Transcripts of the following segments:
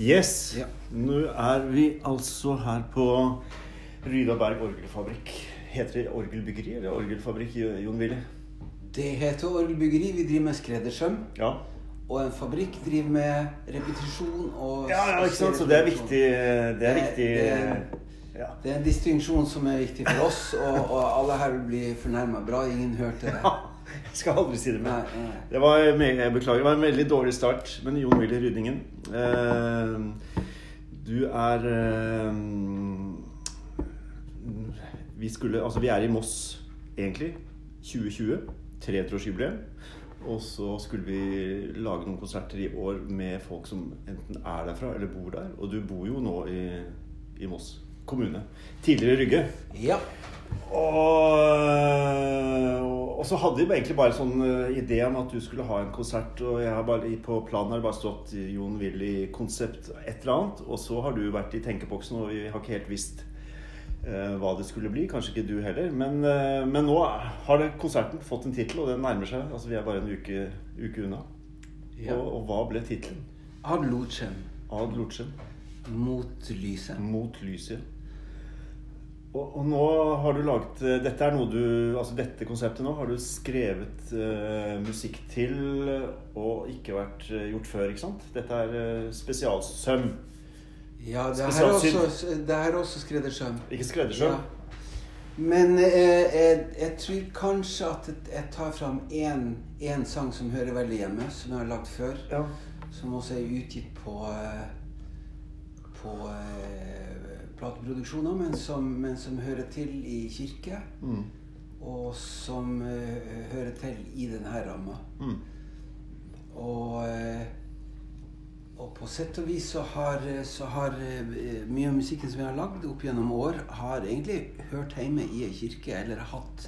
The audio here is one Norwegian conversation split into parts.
Yes. Ja. Nå er vi altså her på Rydaberg orgelfabrikk. Heter det orgelbyggeri eller orgelfabrikk, Jon Willy? Det heter orgelbyggeri. Vi driver med skreddersøm. Ja. Og en fabrikk driver med repetisjon og ja, ja, ikke sant? Så det er viktig. Det er Det- viktig det- ja. Det er en distinksjon som er viktig for oss, og, og alle her vil bli fornærma. Bra ingen hørte det. Jeg skal aldri si det mer. Det var, jeg beklager, det var en veldig dårlig start. Men Jon Willy Rydningen, eh, du er eh, Vi skulle Altså, vi er i Moss egentlig. 2020. Treårsjubileum. Og så skulle vi lage noen konserter i år med folk som enten er derfra eller bor der. Og du bor jo nå i, i Moss kommune. Tidligere Rygge. Ja. Og, og så hadde vi egentlig bare sånn eh, idé om at du skulle ha en konsert. Og jeg har bare, på planen har det bare stått Jon Willy-konsept et eller annet. Og så har du vært i tenkeboksen, og vi har ikke helt visst uh, hva det skulle bli. Kanskje ikke du heller. Men, uh, men nå har det, konserten fått en tittel, og den nærmer seg. Altså Vi er bare en uke, uke unna. Ja. Og, og hva ble tittelen? Ad lucem. Ad Lucem. Mot lyset. Mot lyset. Og, og nå har du laget eh, Dette er noe du Altså dette konseptet nå har du skrevet uh, musikk til og ikke vært eh, gjort før, ikke sant? Dette er uh, spesialsøm. Ja, det her er også, det her er også skreddersøm. Ikke skreddersøm. Ja. Men eh, jeg, jeg tror kanskje at jeg- tar fram én sang som hører veldig hjemme, som jeg har lagd før. Ja. Som også er utgitt på eh, på eh, plateproduksjoner, men som, men som hører til i kirke. Mm. Og som uh, hører til i denne ramma. Mm. Og, eh, og på sett og vis så har, så har eh, mye av musikken som vi har lagd opp gjennom år, har egentlig hørt hjemme i ei kirke, eller hatt,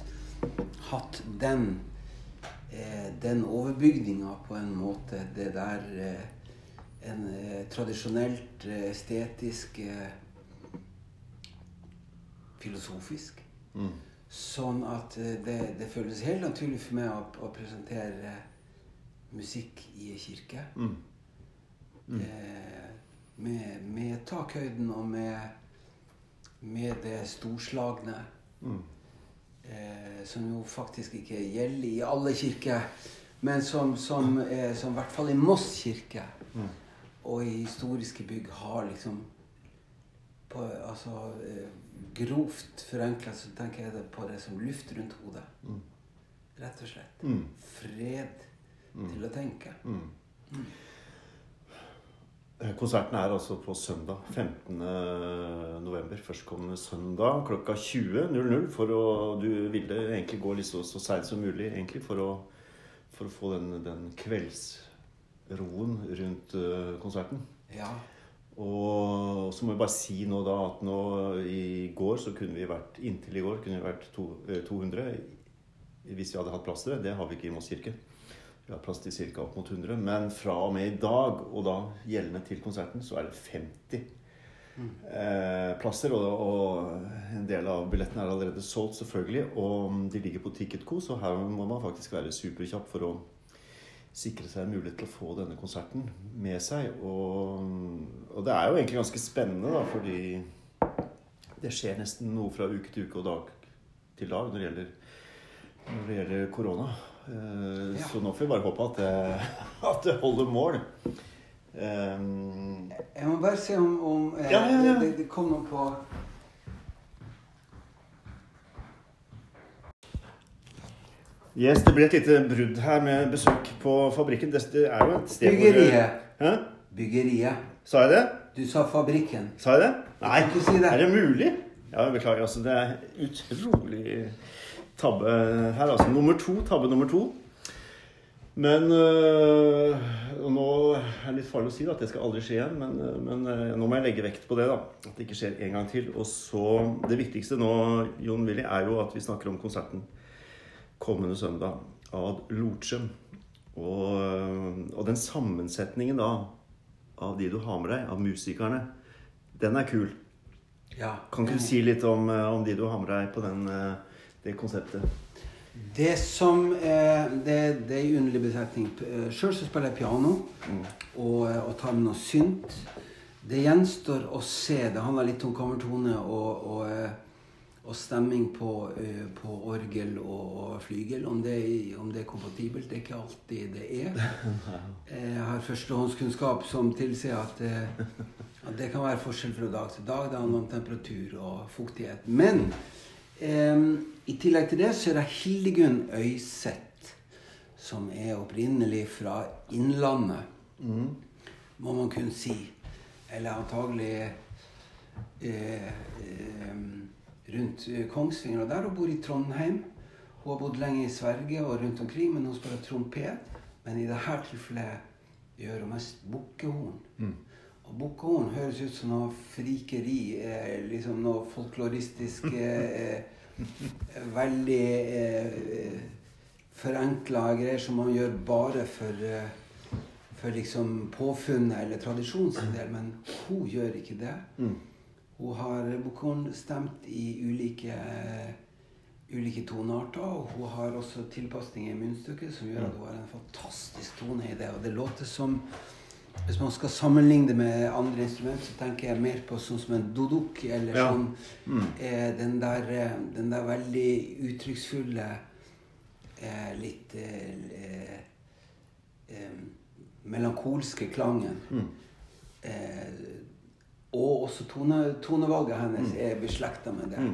hatt den den overbygninga på en måte. Det der en tradisjonelt estetisk eh, Filosofisk. Mm. Sånn at eh, det, det føles helt naturlig for meg å, å presentere musikk i kirke. Mm. Eh, med, med takhøyden og med, med det storslagne. Mm. Eh, som jo faktisk ikke gjelder i alle kirker. Men som, som, eh, som i hvert fall i Moss kirke Mm. og i historiske bygg har liksom på, altså, eh, Grovt forenkla så tenker jeg det på det som luft rundt hodet. Mm. Rett og slett. Mm. Fred til å tenke. Mm. Eh, Konserten er altså på søndag 15. november. Førstkommende søndag klokka 20.00. For å Du ville egentlig gå litt så, så seint som mulig egentlig for å, for å få den, den kveldsroen rundt eh, konserten. Ja. Og så må jeg bare si nå da at nå i går så kunne vi vært Inntil i går kunne vi vært to, eh, 200 hvis vi hadde hatt plass til det. Det har vi ikke i Moss kirke. Vi har plass til ca. opp mot 100. Men fra og med i dag, og da gjeldende til konserten, så er det 50 eh, plasser. Og, og en del av billettene er allerede solgt, selvfølgelig. Og de ligger på Ticketco, så her må man faktisk være superkjapp for å sikre seg en mulighet til å få denne konserten med seg. Og, og det er jo egentlig ganske spennende, da, fordi det skjer nesten noe fra uke til uke og dag til dag når det gjelder, når det gjelder korona. Uh, Ja. Så nå får vi bare håpe at det, at det holder mål. Um, Jeg må bare se om, om eh, Ja, ja, ja. Det, det kom noe på yes, det ble et lite brudd her med besøk på fabrikken. Det, er jo et sted Byggeriet. Hæ? Byggeriet. Sa jeg det? Du sa fabrikken. Sa jeg det? Nei. ikke si det. Er det mulig? Ja, beklager. Altså, det er utrolig tabbe her, altså. Nummer to. Tabbe nummer to. Men øh, Nå er det litt farlig å si da, at det skal aldri skje igjen, men, øh, men øh, nå må jeg legge vekt på det. da, At det ikke skjer en gang til. Og så, Det viktigste nå, Jon Willy, er jo at vi snakker om konserten kommende søndag. Ad Lortzem. Og, og den sammensetningen da av de du har med deg, av musikerne, den er kul. Ja. Kan ikke du si litt om, eh, om de du har med deg på den, eh, det konseptet? Det som er, det, det er en underlig besetning. Sjøl spiller jeg piano Mm. og, og tar med noe synt. Det gjenstår å se. Det handler litt om kammertone og, og, eh, og stemming på, eh, på orgel og, flygel. Om det, om det er kompatibelt, det er ikke alltid det er. Jeg har førstehåndskunnskap som tilsier at, eh, at det kan være forskjell fra dag til dag. Det handler om temperatur og fuktighet. Men eh, i tillegg til det så er det Hildegunn Øyseth, som er opprinnelig fra Innlandet må man kunne si. Eller antagelig eh, eh, rundt eh, Kongsvinger og der. Hun bor i Trondheim. Hun har bodd lenge i Sverige og rundt omkring, men hun spiller trompet. Men i dette tilfellet gjør hun mest bukkehorn. Og bukkehorn høres ut som noe frikeri. Eh, liksom noe folkloristisk eh, eh, Veldig eh, forenkla greier som man gjør bare for eh, for liksom påfunnet eller tradisjonen sin del, men hun gjør ikke det. Hun har stemt i ulike, ulike tonearter, og hun har også tilpasninger i munnstykket som gjør at hun har en fantastisk tone i det. Og det låter som Hvis man skal sammenligne det med andre instrument, så tenker jeg mer på sånn som en dodok. eller Ja. sånn eh, den, der, eh, den der veldig uttrykksfulle eh, litt eh, eh, melankolske klangen. Eh, og også tone, tonevalget hennes er beslekta med det.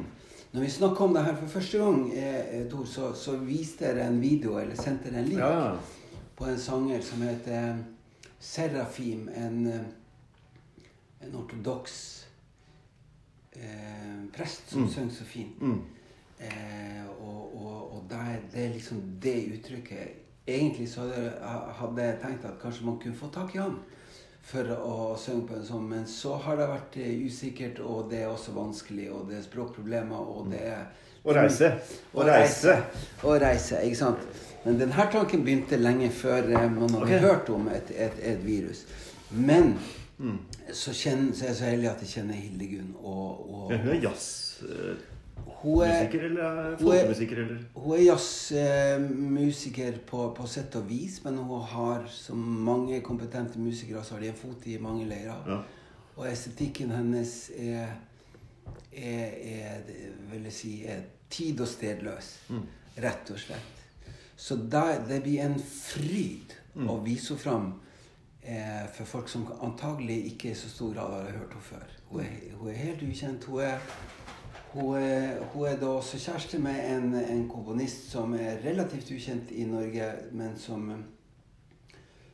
Når vi snakka om det her for første gang, eh, Tor, så, så viste jeg en video, eller sendte en link, Ja. på en sanger som heter Serafim. En, eh, en ortodoks eh, prest som synger så fint. Eh, og og, og det, er- det er liksom det uttrykket Egentlig så hadde jeg tenkt at kanskje man kunne få tak i han for å synge på en sånn, men så har det vært eh, usikkert, og det er også vanskelig, og det er språkproblemer, og det er Å reise. Og Og reise. Å reise, ikke sant? Men denne tanken begynte lenge før eh, man hadde okay. hørt om et, et, et virus. Men så, kjenner, så er jeg så heldig at jeg kjenner Hildegunn. Og, og Ja, hun er jazzmusiker, hun er, eller er- folkemusiker, eller hun er jazzmusiker på, på sett og vis, men hun har, som mange kompetente musikere, så har de en fot i mange leirer. Ja. Og estetikken hennes er, er, er vil jeg si, er tid og stedløs. Rett og slett. Så der, det blir en fryd å vise henne fram eh, for folk som antagelig ikke i så stor grad har hørt henne før. Hun er, hun er helt ukjent. Hun er, hun er, hun er da også kjæreste med en, en komponist som er relativt ukjent i Norge, men som,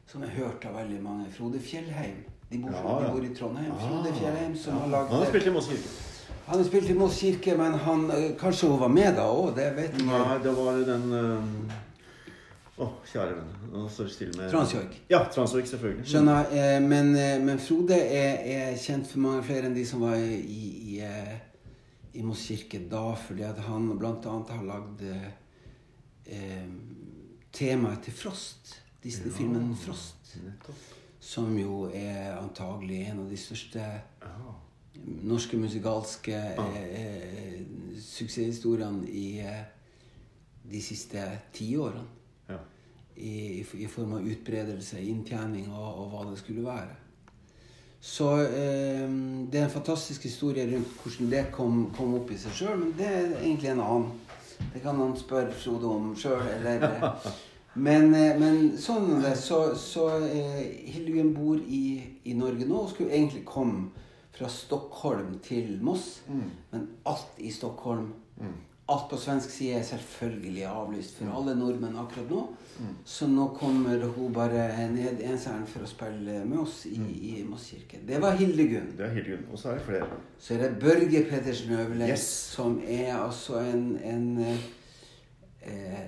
som er hørt av veldig mange. Frode Fjellheim. De bor, Ja, de bor i Trondheim. Ah, Frode Fjellheim som ja. har lagd Han har spilt i Moss kirke. Han har spilt i Moss kirke, men han, kanskje hun var med da òg? Det vet jeg Nei, det var den eh, oh, kjære venn. Nå står det stille med Transjoik. Ja, Transjoik, selvfølgelig. Skjønner. Eh, men, eh, men Frode er, er kjent for mange flere enn de som var i, i, i, Moskirke da, fordi at han bl.a. har lagd eh, temaet til Frost. Disney-filmen Frost. Nettopp. Som jo er antagelig en av de største Ja. norske musikalske eh, eh, suksesshistoriene i eh, de siste tiårene. ja. I, i, I form av utbredelse, inntjening og, og hva det skulle være. Så eh, det er en fantastisk historie rundt hvordan det kom, kom opp i seg sjøl, men det er egentlig en annen. Det kan han spørre Frode om sjøl, eller Men, eh, men sånn er det. Så, så eh, Hildegunn bor i, i Norge nå og skulle egentlig komme fra Stockholm til Moss. Men alt i Stockholm, alt på svensk side, er selvfølgelig avlyst for alle nordmenn akkurat nå. Så nå kommer hun bare ned enseren for å spille med oss i, i Moss kirke. Det var Hildegunn. Det er Hildegunn. Og så er det flere. Så er det Børge Pettersen Øverle, Yes. som er altså en, en eh,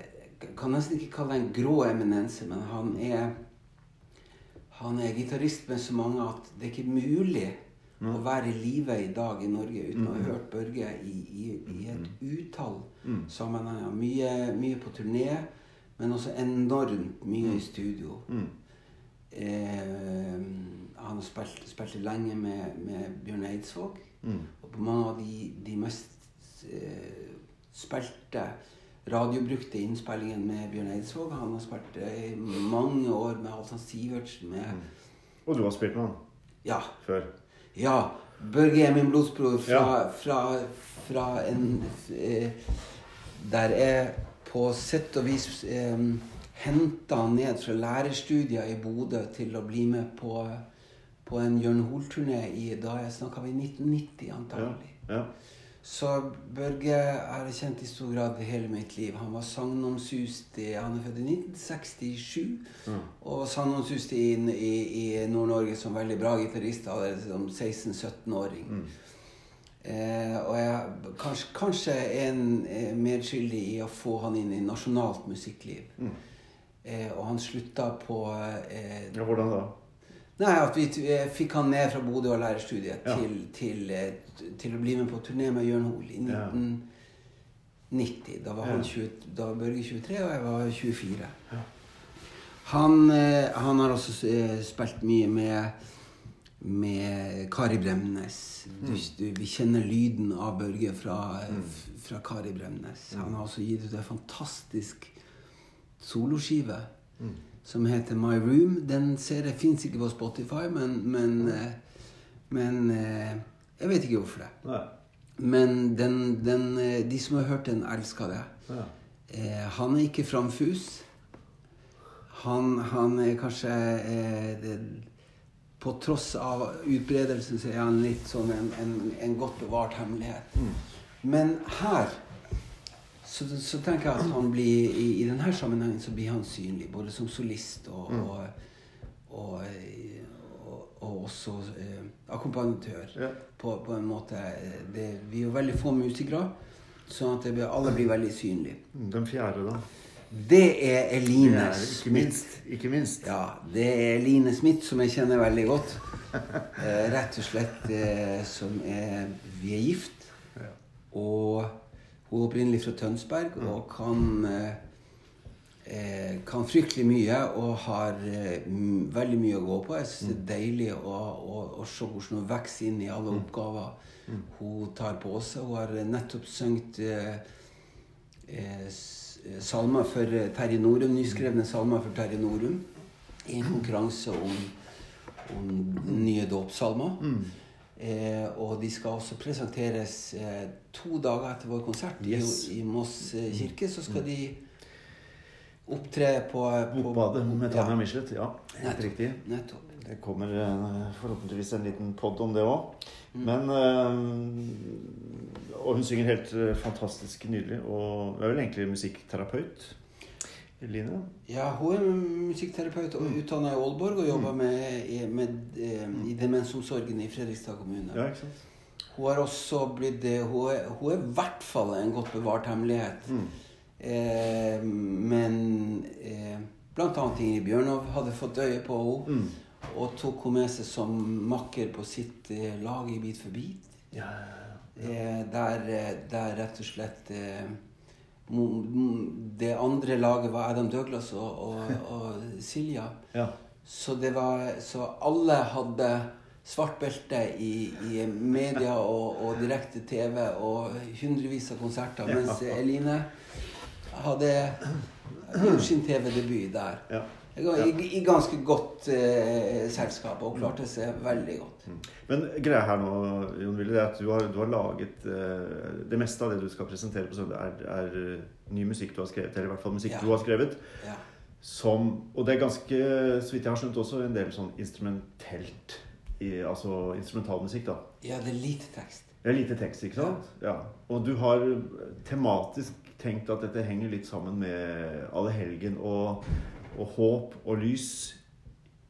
Kan nesten ikke kalle det en grå eminense, men han er Han er gitarist med så mange at det er ikke mulig å være i live i dag i Norge uten å ha hørt Børge i, i, i et utall sammenhenger. Mye, mye på turné, men også enormt mye i studio. Eh, han har spilt, spilte lenge med, med Bjørn Eidsvåg. Og på mange av de, de mest eh, spilte radiobrukte innspillingen med Bjørn Eidsvåg. Han har spilt eh, i mange år med Halvdan Sivertsen. Med, Og du har spilt med han ja, før? Ja. Børge er min blodsbror fra, Ja. fra, fra en eh, Der jeg på sett og vis eh, henta ned fra lærerstudier i Bodø til å bli med på, på en Jørn Hoel-turné i da jeg snakka vi 1990, Ja. antagelig. ja. Så Børge har jeg kjent i stor grad hele mitt liv. Han var sagnomsust Han er født i 1967. Mm. Og sagnomsust i, i, i Nord-Norge som veldig bra gitarist allerede som 16-17-åring. Mm. Eh, og jeg kanskje, kanskje en eh, medskyldig i å få han inn i nasjonalt musikkliv. Mm. Eh, og han slutta på eh, ja. Hvordan da? Nei, at vi eh, fikk han ned fra Bodø og lærerstudiet Ja. til, til, eh, til å bli med på turné med Jørn Hoel i 1990. Da var, han 20, da var Børge 23, og jeg var 24. Ja. Han, eh, han har også spilt mye med, med Kari Bremnes. Du, Mm. du, vi kjenner lyden av Børge fra, eh, fra Kari Bremnes. Mm. Han har også gitt ut en fantastisk soloskive Mm. Som heter My Room. Den ser jeg fins ikke på Spotify, men, men, eh, men eh, Jeg vet ikke hvorfor det. Nei. Men den, den, eh, de som har hørt den, elsker det. Ja. Eh, han er ikke framfus. Han, han er kanskje eh, det, På tross av utbredelsen så er han litt sånn en, en, en godt bevart hemmelighet. Men her så, så tenker jeg at han blir i, i denne sammenhengen så blir han synlig. Både som solist og, og, og, eh, og, og også eh, akkompagnatør. Ja. På, på en måte det, Vi er jo veldig få musikere, sånn at det, blir- alle blir veldig synlige. Mm, Den fjerde, da? Det er Eline er ikke Smith. minst. Ikke minst. Ja, det er Eline Smith som jeg kjenner veldig godt. Eh, rett og slett eh, som er Vi er gift. Ja. Og hun er opprinnelig fra Tønsberg og kan eh, eh, kan fryktelig mye og har eh, veldig mye å gå på. Jeg synes det er deilig å, å, å se hvordan hun vokser inn i alle oppgaver hun tar på seg. Hun har nettopp sunget salmer for Terje Norum, nyskrevne salmer for Terje Norum i en konkurranse om, om nye dåpssalmer. Eh, og de skal også presenteres eh, to dager etter vår konsert i- Yes. i, Moss eh, kirke. Så skal de opptre på, på Bokbadet med Tanja Ja, Michelet. Ja, helt Nettopp. riktig. nettopp. Det kommer eh, forhåpentligvis en liten pod om det òg. Mm. Men eh, Og hun synger helt eh, fantastisk nydelig. Og hun er vel egentlig musikkterapeut. Eline? Ja, hun er musikkterapeut og utdanna i Aalborg og jobber med, i- med, eh, i demensomsorgen i Fredrikstad kommune. Ja, ikke sant? Hun har også blitt Hun er, hun er i hvert fall en godt bevart hemmelighet. Mm. Eh, men eh, blant annet Ingrid Bjørnov hadde fått øye på henne. Mm. Og tok henne med seg som makker på sitt eh, lag i Bit for bit. Ja, ja, ja. Eh, der, eh, der rett og slett Det andre laget var Adam Douglas og, og, og Silja. ja. Så, det var, så alle hadde svart belte i, i media og, og direkte TV og hundrevis av konserter. Mens Eline hadde gjort sin TV-debut der. ja. I, I ganske godt eh, selskap og klarte seg veldig godt. Men greia her nå, Jon Willy, det er at du har, du har laget eh, Det meste av det du skal presentere på søndag, er, er eh, ny musikk du har skrevet. Eller i hvert fall musikk Ja. du har skrevet. Ja. Som Og det er ganske, så vidt jeg har skjønt, også en del sånn instrumentelt i, Altså instrumentalmusikk, da. ja, det er lite tekst. Det er lite tekst, ikke sant? Ja. Og du har tematisk tenkt at dette henger litt sammen med Alle helgen og, og håp og lys.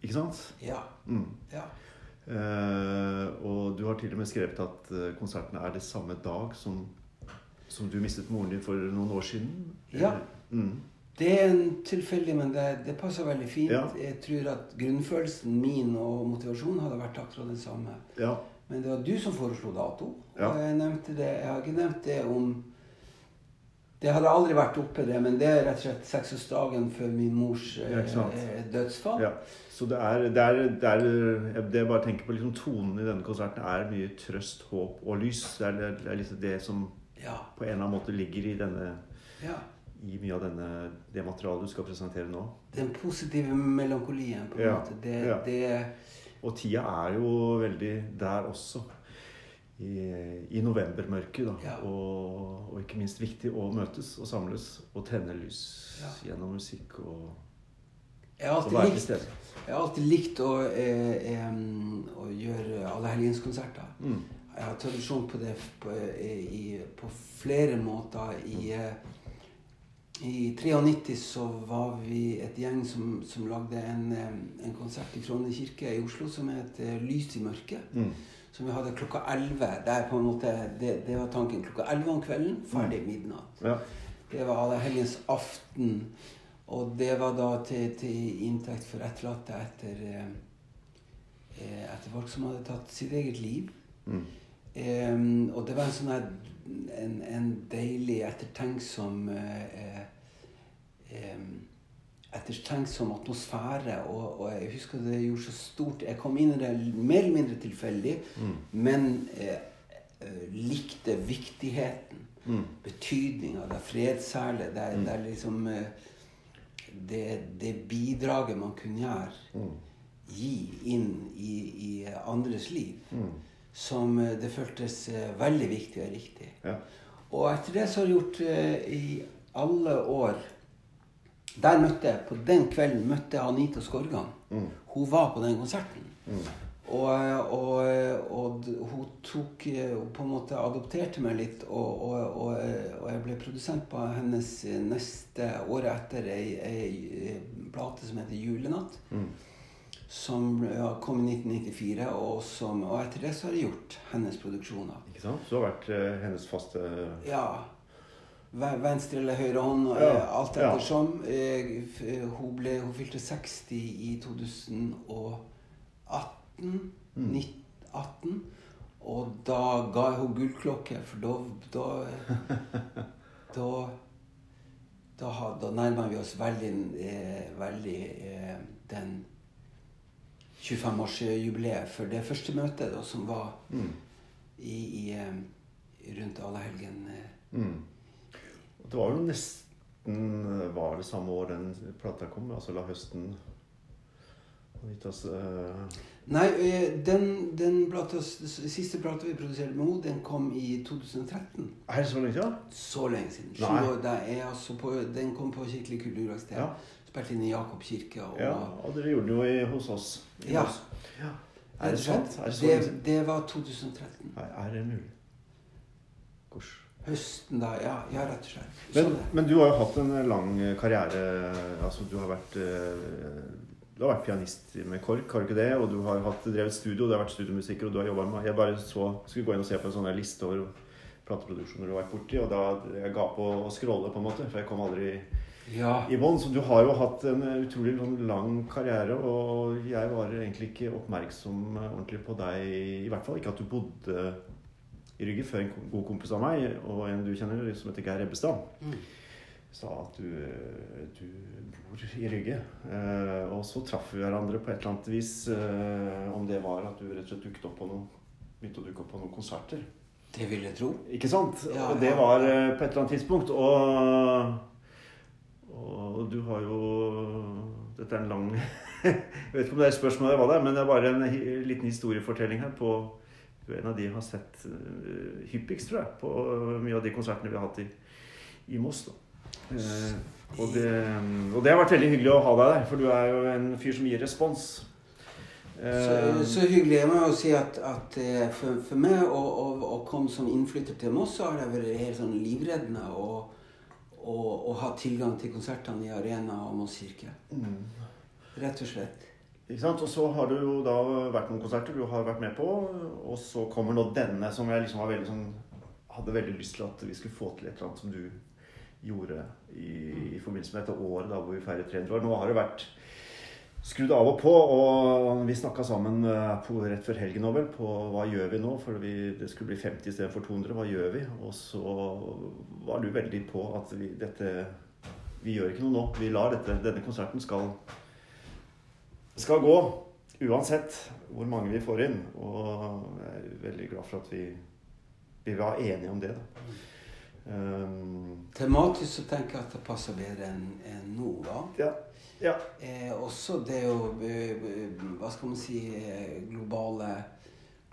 Ikke sant? Ja. Mm. ja. Uh, og du har til og med skrevet at eh, konsertene er det samme dag som, som du mistet moren din for noen år siden. Ja. Mm. Det er en tilfeldig, men det, det passer veldig fint. Ja. Jeg tror at grunnfølelsen min og motivasjonen hadde vært akkurat den samme. ja. Men det var du som foreslo dato. Ja. Og jeg nevnte det. Jeg har ikke nevnt det om Det hadde aldri vært oppe, det, men det er rett og slett seksårsdagen før min mors eh, dødsfall. ja. Så det er, det er, det er Det jeg bare tenker på liksom Tonen i denne konserten er mye trøst, håp og lys. Det er, det er liksom det som Ja. på en eller annen måte ligger i denne ja. i mye av denne, det materialet du skal presentere nå. Den positive melankolien, på en måte. Det, Og tida er jo veldig der også. I, i novembermørket, da. Ja. Og, og ikke minst viktig å møtes og samles og tenne lys Ja. gjennom musikk og, og være til stede. jeg har alltid likt å, eh, eh, å gjøre allehelgenskonserter. Mm. Jeg har tradisjon på det på, i, på flere måter. I, eh, I 93 så var vi et gjeng som, som lagde en, eh, en konsert i Frogner kirke i Oslo som het eh, Lys i mørket. Mm. Som vi hadde klokka 11. Der på en måte, det, det var tanken. Klokka 11 om kvelden, ferdig midnatt. Ja. Det var allehelgens aften. Og det var da til, til inntekt for etterlatte etter, eh, eh, etter folk som hadde tatt sitt eget liv. Mm. Em, og det var en sånn en, en deilig, ettertenksom eh, em, Ettertenksom atmosfære. Og, og jeg husker det gjorde så stort Jeg kom inn i det mer eller mindre tilfeldig, Mm. men eh, eh, likte viktigheten. Mm. Betydninga. Det er fredsseilet. Det, mm. det er liksom eh, det, det bidraget man kunne gjøre, Mm. gi inn i, i andres liv Mm. som eh, det føltes veldig viktig og riktig. Ja. Og etter det så har jeg gjort eh, i alle år Der møtte jeg, På den kvelden møtte jeg Anita Skorgan. Mm. Hun var på den konserten. Mm. Og, og, og hun tok eh, på en måte adopterte meg litt, og, og, og, jeg ble produsent på hennes eh, neste året etter ei, ei eh, plate som heter 'Julenatt'. Mm. Som kom i 1994, og, som, etter det så har jeg gjort hennes produksjoner. Ikke sant? Så har vært eh, hennes faste Ja. Ve- Venstre eller høyre hånd, Ja, eh, alt ettersom. Ja. Hun, ble, hun fylte 60 i 2018. Mm. 18, Og da ga jeg henne gullklokke, for da Da, da, da, da nærmer vi oss veldig, eh, veldig eh, den 25-årsjubileet for det første møtet da, som var mm. i, i, eh, rundt allehelgen. eh. Mm. Det var jo nesten Var det samme år den plata kom? Altså la høsten Anitas eh, Nei, eh, den, den plata, s- siste plata vi produserte med henne, den kom i 2013. Er det så lenge siden? Så lenge siden. År. Altså på, den kom på Kirkelig kulturverksted. Ja. Spilte inn i Jakob kirke. Og, ja. Og dere gjorde det jo hos oss. Ja. Moss. ja. Er det sant? Er det det, det var 2013. Nei, er det mulig? Gosh. Høsten da. Ja, ja rett og slett. Men, men du har jo hatt en lang karriere. Altså, du har vært eh, Du har vært pianist med KORK, har du ikke det? Og du har hatt, drevet studio, du har vært studiomusiker, og du har jobba med Jeg bare så, skulle gå inn og se på en sånn liste over plateproduksjoner du har vært borti, og da jeg ga på å scrolle, på en måte, for jeg kom aldri Ja. i bånn. Så du har jo hatt en utrolig sånn lang karriere, og jeg var egentlig ikke oppmerksom ordentlig på deg. I hvert fall ikke at du bodde i ryggen før en god kompis av meg, og en du kjenner, som heter Geir Ebbestad, Mm. sa at du, du bor i Rygge. Eh, og så traff vi hverandre på et eller annet vis. Eh, om det var at du rett og slett dukket opp på noen, begynte å dukke opp på noen konserter. Det vil jeg tro. Ikke sant? Ja, og det var eh, på et eller annet tidspunkt. Og, og du har jo Dette er en lang Jeg vet ikke om det er et spørsmål eller hva det er, men det er bare en liten historiefortelling her på Du er en av de jeg har sett uh, hyppigst, tror jeg, på mye av de konsertene vi har hatt i, i Moss. Eh, og, det, og det har vært veldig hyggelig å ha deg der, for du er jo en fyr som gir respons. Så, Eh, så hyggelig. Jeg må jo si at, at eh, for, for meg å, å, å komme som innflytter til Moss, så har det vært helt sånn livreddende å, å ha tilgang til konsertene i Arena og Moss kirke. mm. Rett og slett. Ikke sant? Og så har det jo da vært noen konserter du har vært med på, og så kommer nå denne som jeg liksom veldig sånn Hadde veldig lyst til at vi skulle få til et eller annet som du gjorde i, i forbindelse med dette året da hvor vi feiret 300 år. Nå har det vært skrudd av og på, og vi snakka sammen eh, på, rett før helgen nå vel på hva gjør vi nå, for vi, det skulle bli 50 istedenfor 200. Hva gjør vi? Og så var du veldig på at vi, dette Vi gjør ikke noe nå. Vi lar dette, denne konserten skal skal gå uansett hvor mange vi får inn. Og jeg er veldig glad for at vi, vi var enige om det. Da. Um, Tematisk så tenker jeg at det passer bedre enn en nå. da. ja. ja. Eh, også det å eh, Hva skal man si eh, Globale,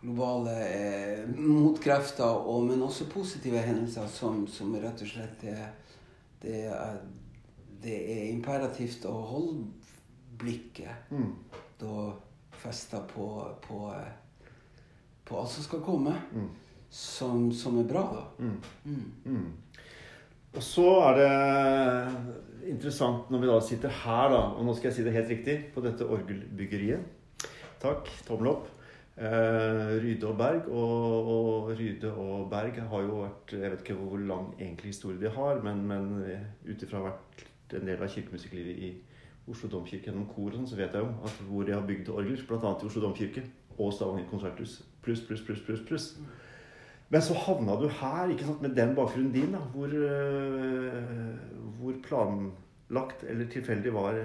globale eh, motkrefter, og, men også positive hendelser som, som rett og slett er det, er det er imperativt å holde blikket Mm. da festa på, på, eh, på alt som skal komme, Mm. som, som er bra, da. Mm. Mm. Mm. Og så er det interessant når vi da sitter her, da, og nå skal jeg si det helt riktig, på dette orgelbyggeriet. Takk. Tommel opp. Eh, Ryde og Berg. Og, og Ryde og Berg har jo vært Jeg vet ikke hvor lang egentlig historie de har, men, men ut ifra vært en del av kirkemusikklivet i Oslo domkirke gjennom kor, og sånn, så vet jeg jo at hvor de har bygd orgler, bl.a. i Oslo domkirke og Stavanger konserthus. Pluss, pluss, pluss, pluss. pluss. Men så havna du her, ikke sant, med den bakgrunnen din, da, hvor, øh, hvor planlagt eller tilfeldig var,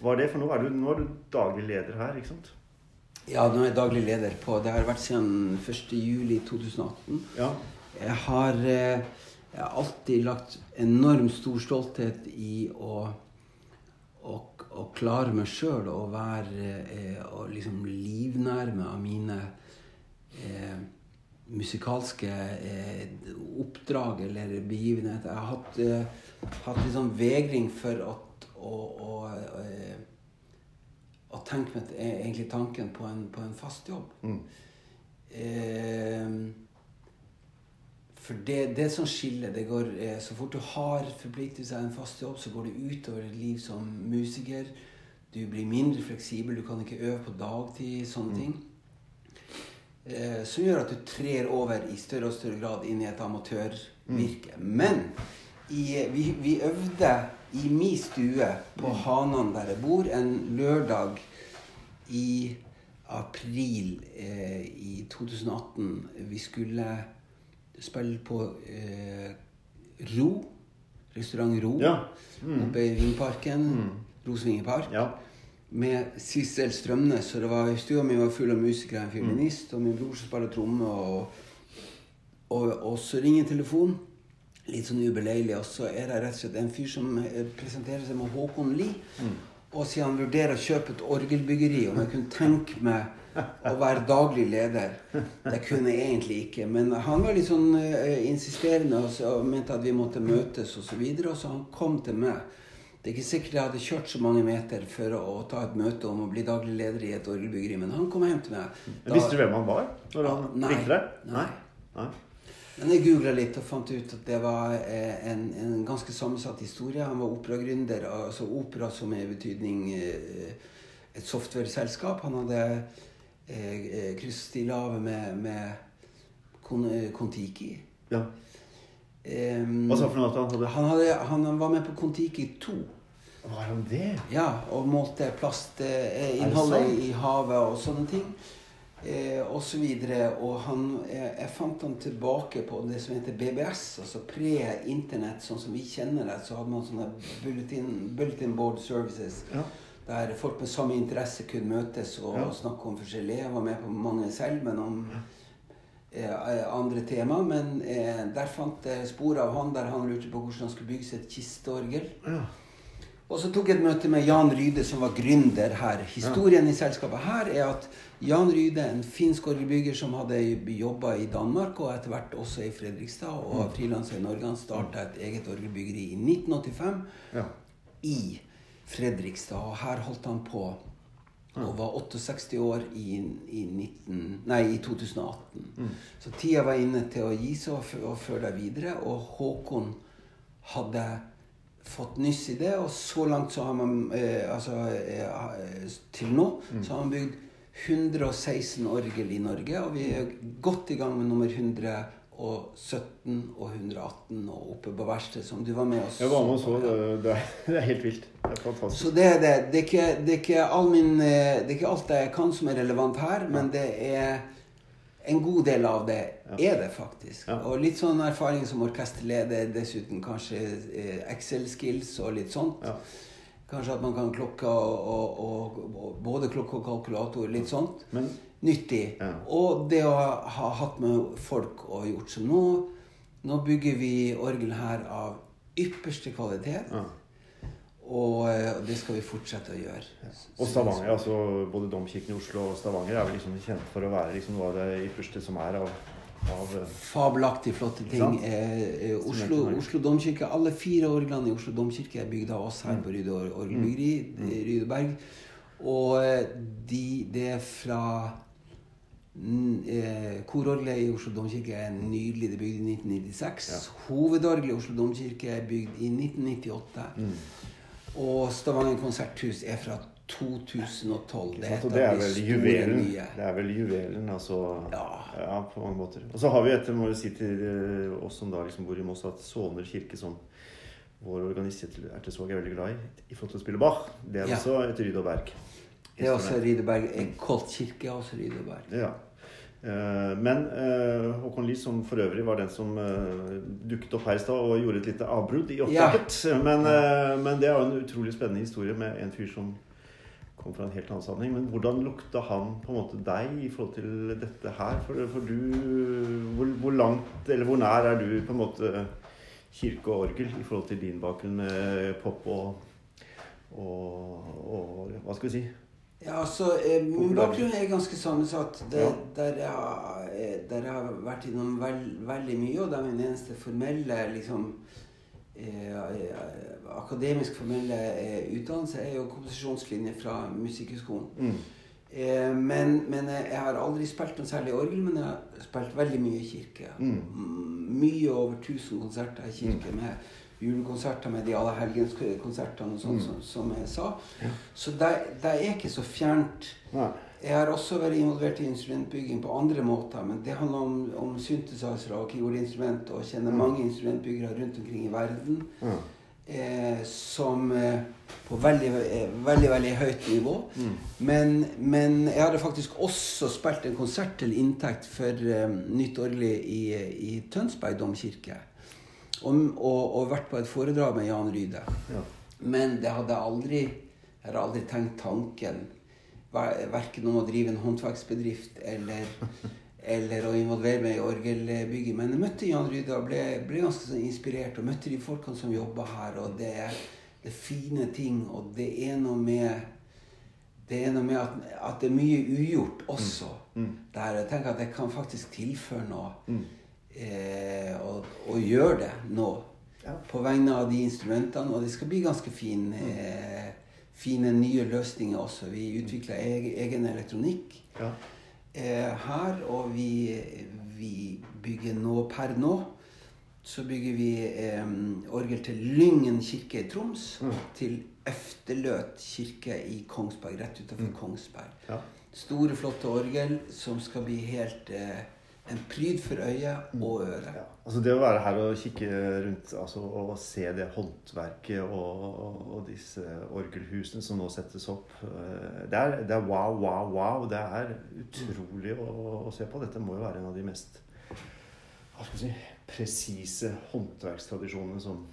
var det? For nå er, du, nå er du daglig leder her, ikke sant? Ja, nå er jeg daglig leder på Det har vært siden 1.7.2018. Ja. Jeg har, eh, jeg har alltid lagt enormt stor stolthet i å, å, å klare meg sjøl og være eh, og liksom livnærme av mine eh, musikalske eh, oppdrag eller begivenheter. Jeg har hatt, eh, hatt liksom vegring for at, å, å, å, å tenke meg egentlig tanken på en, på en fast jobb. Mm. For det, det som skiller det går, eh, Så fort du har forpliktet seg en fast jobb, så går det utover et liv som musiker. Du blir mindre fleksibel, du kan ikke øve på dagtid, sånne ting. Eh, som gjør at du trer over i større og større grad inn i et amatørvirke. Men i, vi, vi øvde i min stue på Hanan, der jeg bor, en lørdag i april eh, i 2018. Vi skulle spille på eh, Ro. Restaurant Ro. Ja. Mm. Oppe i Vingparken. Mm. Rosvingepark. ja. Med Sissel Strømnes. Så det var, stua mi var full av musikere, en feminist. og min bror som spiller tromme. Og, og, og så ringer telefonen. Litt sånn ubeleilig. Og så er det rett og slett en fyr som eh, presenterer seg med Håkon Lie. Og sier han vurderer å kjøpe et orgelbyggeri. Om jeg kunne tenke meg å være daglig leder. Det kunne jeg egentlig ikke. Men han var litt sånn eh, insisterende og, mente at vi måtte møtes osv. Så videre, og så han kom til meg. Det er ikke sikkert jeg hadde kjørt så mange meter for å, å ta et møte om å bli daglig leder i et orgelbyggeri, men han kom hjem til meg. Da, Visste du hvem han var når han Nei. ringte deg? Nei. Nei. Men jeg googla litt og fant ut at det var eh, en, en ganske sammensatt historie. Han var operagründer, altså opera som er i betydning eh, et software-selskap. Han hadde eh, eh, lavet med, med Kon eh, Kon-Tiki. Ja. Um, Hva sa for noe at han hadde han, hadde, han var med på Kon-Tiki 2. Var han det? Ja, og målte plastinnholdet i havet og sånne ting. Eh, og så videre. Og han, eh, jeg fant han tilbake på det som heter BBS, altså pre-internett, sånn som vi kjenner det. Så hadde man sånne bulletin, bulletin board services. Ja. Der folk med samme interesse kunne møtes og Ja. snakke om forskjellige. Jeg var med på mange selv, men om eh, andre tema. Men eh, der fant jeg spor av han der han lurte på hvordan han skulle bygge seg et kisteorgel. Ja. Og så tok jeg et møte med Jan Ryde, som var gründer her. Historien i selskapet her er at Jan Ryde, en finsk orgelbygger som hadde jobba i Danmark og etter hvert også i Fredrikstad, og frilanser i Norge, han starta et eget orgelbyggeri i 1985 Ja. i Fredrikstad. Og her holdt han på og var 68 år i, i, 19, nei, i 2018. Så tida var inne til å gi seg og, og deg videre. Og Håkon hadde fått nyss i det, og så langt så har man eh, Altså eh, til nå så har man bygd 116 orgel i Norge, og vi er godt i gang med nummer 117 og 17 og 118 og oppe på verkstedet som du var med oss Jeg var med og så. Det, det, er, helt vilt. Det er fantastisk. så det er det. Det er ikke, det er ikke, all min, eh, det er ikke alt jeg kan som er relevant her, men det er en god del av det er det faktisk. Ja. Og litt sånn erfaring som orkesterleder, dessuten kanskje eh, Excel-skills og litt sånt. Ja. Kanskje at man kan klokke og, og, og, både klokke og kalkulator, litt sånt. Men Nyttig. Ja. Og det å ha hatt med folk og gjort som nå. Nå bygger vi orgel her av ypperste kvalitet. Ja. Og, eh, og det skal vi fortsette å gjøre. Og Stavanger, altså både Domkirken i Oslo og Stavanger er vel liksom kjent for å være liksom noe av det ypperste som er av, av Fabelaktig flotte ting. Eh, eh, Oslo. Oslo domkirke, Alle fire orglene i Oslo domkirke er bygd av oss her på Ryde or- orgelbyggeri. Mm. eh, Rydeberg. Og eh, de, det er fra mm, eh, Kororgelet i Oslo domkirke er nydelig. Det er bygd i 1996. Ja. Hovedorgelet i Oslo domkirke er bygd i 1998. Mm. Og Stavanger konserthus er fra 2012. Det er Og det er vel juvelen. nye. Det er vel juvelen, altså. Ja. Ja, på mange måter. Og så har vi et, må vi si til eh, oss som da liksom bor i Moss, at Såner kirke, som vår organist Ertesvåg er veldig glad i, i forhold til å spille Bach, det er Ja. også et Ryd. Det er også Rydeberg. Kolt kirke er også Rydeberg. Ja. Eh, Men eh, Håkon Lie, som for øvrig var den som dukket opp her i stad og gjorde et lite avbrudd i opptaket men, eh, men det er jo en utrolig spennende historie med en fyr som kom fra en helt annen sammenheng. Men hvordan lukta han på en måte deg i forhold til dette her? For, for du hvor, hvor langt, eller hvor nær er du på en måte kirke og orgel i forhold til din bakgrunn med pop og, og, og Hva skal vi si? Ja, altså, eh, Min bakgrunn er ganske sammensatt. Det, Ja. der, jeg, har- eh, der jeg har vært innom veld, veldig mye, og det er min eneste formelle liksom, akademisk formelle eh, utdannelse er jo komposisjonslinje fra Musikkhøgskolen. Mm. Eh, men, men jeg har aldri spilt noe særlig orgel, men jeg har spilt veldig mye i kirke. Mm. Mye over 1000 konserter i kirke med julekonserter med de alle helgenskonsertene og sånn, Mm. som, som jeg sa. Så det, det er ikke så fjernt. Nei. Jeg har også vært involvert i instrumentbygging på andre måter, men det handler om, om synthesizere og keyboardinstrument, og kjenner Mm. mange instrumentbyggere rundt omkring i verden mm. eh, som eh, på veldig, eh, veldig, veldig høyt nivå. Mm. Men, men jeg hadde faktisk også spilt en konsert til inntekt for eh, Nytt Orgelig i, i Tønsberg domkirke. Og, og, og vært på et foredrag med Jan Ryde. Ja. Men det hadde jeg aldri Jeg hadde aldri tenkt tanken Verken om å drive en håndverksbedrift eller, eller å involvere meg i orgelbygging. Men jeg møtte Jan Ryde og ble, ble ganske sånn inspirert. Og møtte de folkene som jobber her. Og det er, det er fine ting. Og det er noe med det er noe med at, at det er mye ugjort også. Mm. Der jeg tenker at jeg kan faktisk tilføre noe. Mm. Eh, og, og gjøre det nå. Ja. På vegne av de instrumentene. Og det skal bli ganske fin, eh, fine nye løsninger også. Vi utvikla egen, elektronikk Ja. eh, her. Og vi, vi bygger nå per nå så bygger vi orgel til Lyngen kirke i Troms. Mm. Til Efterløt kirke i Kongsberg, rett utenfor Kongsberg. Ja. Store, flotte orgel som skal bli helt eh, en pryd for øyet og øret. Ja, altså Det å være her og kikke rundt altså, og se det håndverket og, og, og disse orgelhusene som nå settes opp eh, det er, det er wow, wow, wow. Det er utrolig å, å se på. Dette må jo være en av de mest hva skal si, presise håndverkstradisjonene som,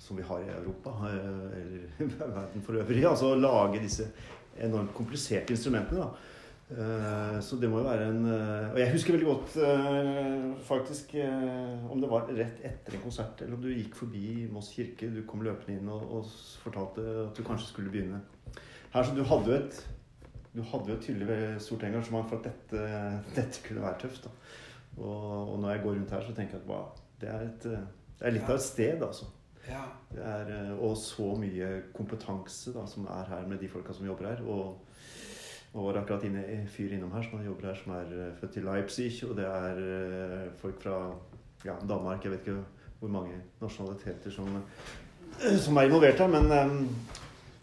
som vi har i Europa, eh, eller verden for øvrig. Altså å lage disse enormt kompliserte instrumentene. da. Eh, Så det må jo være en eh, Og jeg husker veldig godt eh, faktisk om det var rett etter en konsert, eller om du gikk forbi Moss kirke. Du kom løpende inn og, og fortalte at du kanskje skulle begynne her. Så du hadde jo et du hadde jo et tydelig stort engasjement for at dette, dette kunne være tøft. Og, og når jeg går rundt her, så tenker jeg at wow, det er, et, det er litt av et sted, altså. Ja. Det er, og så mye kompetanse da, som er her med de folka som jobber her. Og, og var akkurat inne, en fyr innom her som jobber her, som er eh, født i Leipzig. Og det er eh, folk fra ja, Danmark. Jeg vet ikke hvor mange nasjonaliteter som, eh, som er involvert her, men um,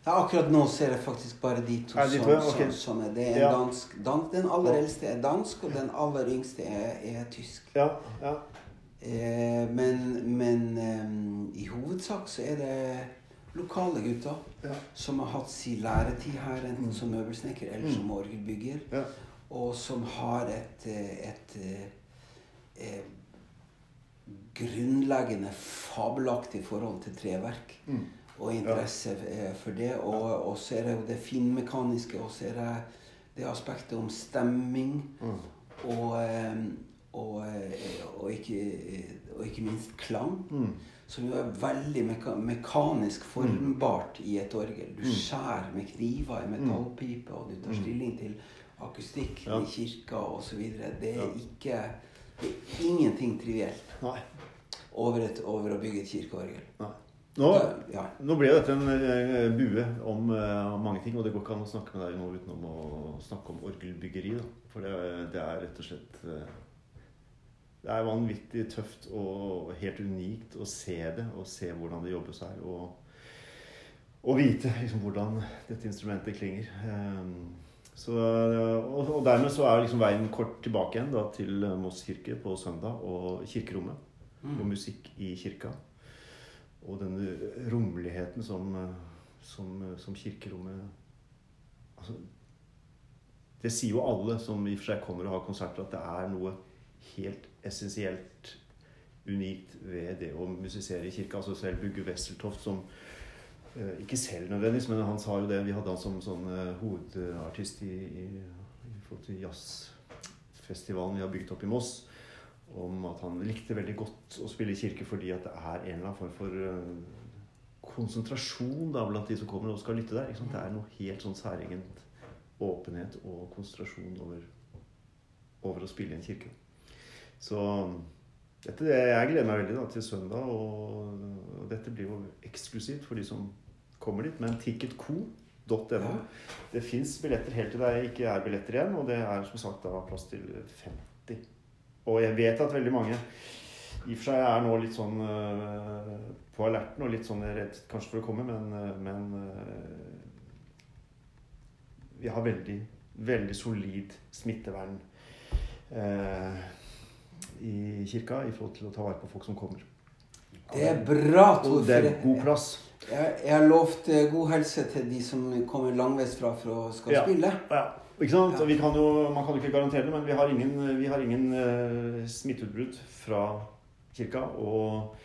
Ja, akkurat nå ser jeg faktisk bare de to, de to, som, okay. som, som er Det er Ja. dansk, dan, Den aller eldste er dansk, og den aller yngste er, er tysk. ja, ja. Eh, men men um, i hovedsak så er det lokale gutter ja. som har hatt sin læretid her, enten som møbelsnekker eller Mm. som orgelbygger. ja. Og som har et, et, et, eh, eh, grunnleggende fabelaktig forhold til treverk. Mm. Og interesse ja. for det. Og, og så er det jo det finmekaniske, og så er det det aspektet om stemming. Mm. Og, eh, og, eh, og, ikke, og ikke minst klang. Mm. Som jo er veldig meka mekanisk formbart i et orgel. Du Mm. skjærer med kniver i metallpipe, og du tar Mm. stilling til akustikk Ja. i kirka osv. Det er ikke det er ingenting trivielt over, et, over å bygge et kirkeorgel. Nei. Nå, ja. nå ble dette en eh, bue om uh, mange ting, og det går ikke an å snakke med deg nå utenom å snakke om orgelbyggeri. Da. For det, det er rett og slett eh, Det er vanvittig tøft og helt unikt å se det, og se hvordan det jobbes her. Og, og vite liksom, hvordan dette instrumentet klinger. Eh, Så, og, og dermed så er liksom veien kort tilbake igjen da, til Moss kirke på søndag og kirkerommet. Og Mm. musikk i kirka. Og denne rommeligheten som, som, som kirkerommet altså, Det sier jo alle som i og for seg kommer og har konserter, at det er noe helt essensielt unikt ved det å musisere i kirka. Altså selv Bugge Wesseltoft som eh, Ikke selv nødvendigvis, men han sa jo det. Vi hadde han som sånn eh, hovedartist i, i, i jazzfestivalen vi har bygd opp i Moss. Om at han likte veldig godt å spille i kirke fordi at det er en eller annen form for eh, konsentrasjon da, blant de som kommer og skal lytte der. Ikke sant? Det er noe helt sånn særegent åpenhet og konsentrasjon over, over å spille i en kirke. Så dette, jeg gleder meg veldig da, til søndag, og, dette blir jo eksklusivt for de som kommer dit. Men ticketco.no Ja. Det fins billetter helt til det ikke er billetter igjen, og det er som sagt da plass til 50. Og jeg vet at veldig mange i og for seg er nå litt sånn øh, på alerten og litt sånn redd kanskje for å komme, men, øh, men øh, vi har veldig, veldig solid smittevern øh, i kirka i forhold til å ta vare på folk som kommer. Det er bra, Tor. Og det er god plass. Jeg, jeg har lovt eh, god helse til de som kommer langveisfra for å skal Ja. spille. Ja, ikke sant? Ja. Vi kan jo, man kan jo ikke garantere det, men vi har ingen, vi har ingen uh, smitteutbrudd fra kirka. Og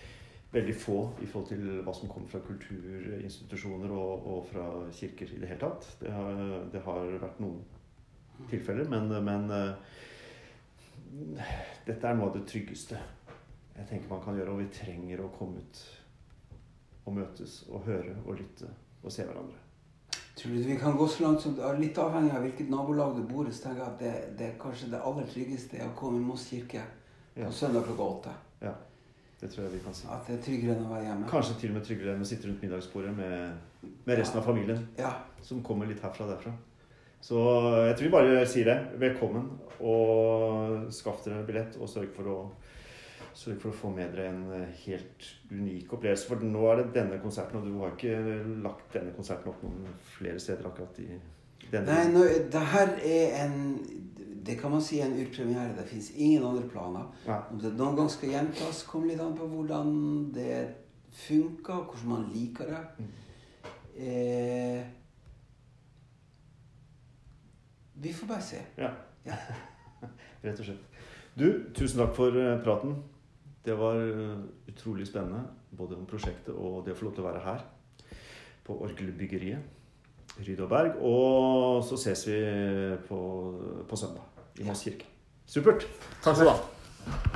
veldig få i forhold til hva som kommer fra kulturinstitusjoner og, og fra kirker i det hele tatt. Det har, det har vært noen tilfeller, men, men eh, dette er noe av det tryggeste jeg tenker man kan gjøre. Og vi trenger å komme ut og møtes og høre og lytte og se hverandre. Tror du vi kan gå så langt som Litt avhengig av hvilket nabolag du bor i, så tenker jeg at det, det er kanskje det aller tryggeste er å komme i Moss kirke Ja. på søndag klokka åtte. Ja, det tror jeg vi kan si. At det er tryggere enn å være hjemme. Kanskje til og med tryggere enn å sitte rundt middagsbordet med, med resten av familien Ja. som kommer litt herfra og derfra. Så jeg tror vi bare sier det. Velkommen. Og skaff dere billett, og sørg for å, sørg for å få med dere en helt unik opplevelse. For nå er det denne konserten, og du har ikke lagt denne konserten opp noen flere steder akkurat i denne Nei, nå, det her er en Det kan man si er en urpremiere. Det fins ingen andre planer. Ja. Om det noen gang skal gjentas, kommer litt an på hvordan det funker, hvordan man liker det. Mm. Eh, vi får bare se. Ja. Ja. Rett og slett. Du, tusen takk for eh, praten. Det var eh, utrolig spennende, både om prosjektet og det å få lov til å være her på Orgelbyggeriet Ryd og Berg. Og så ses vi på, på søndag i Moss kirke. Supert. Takk skal du ha.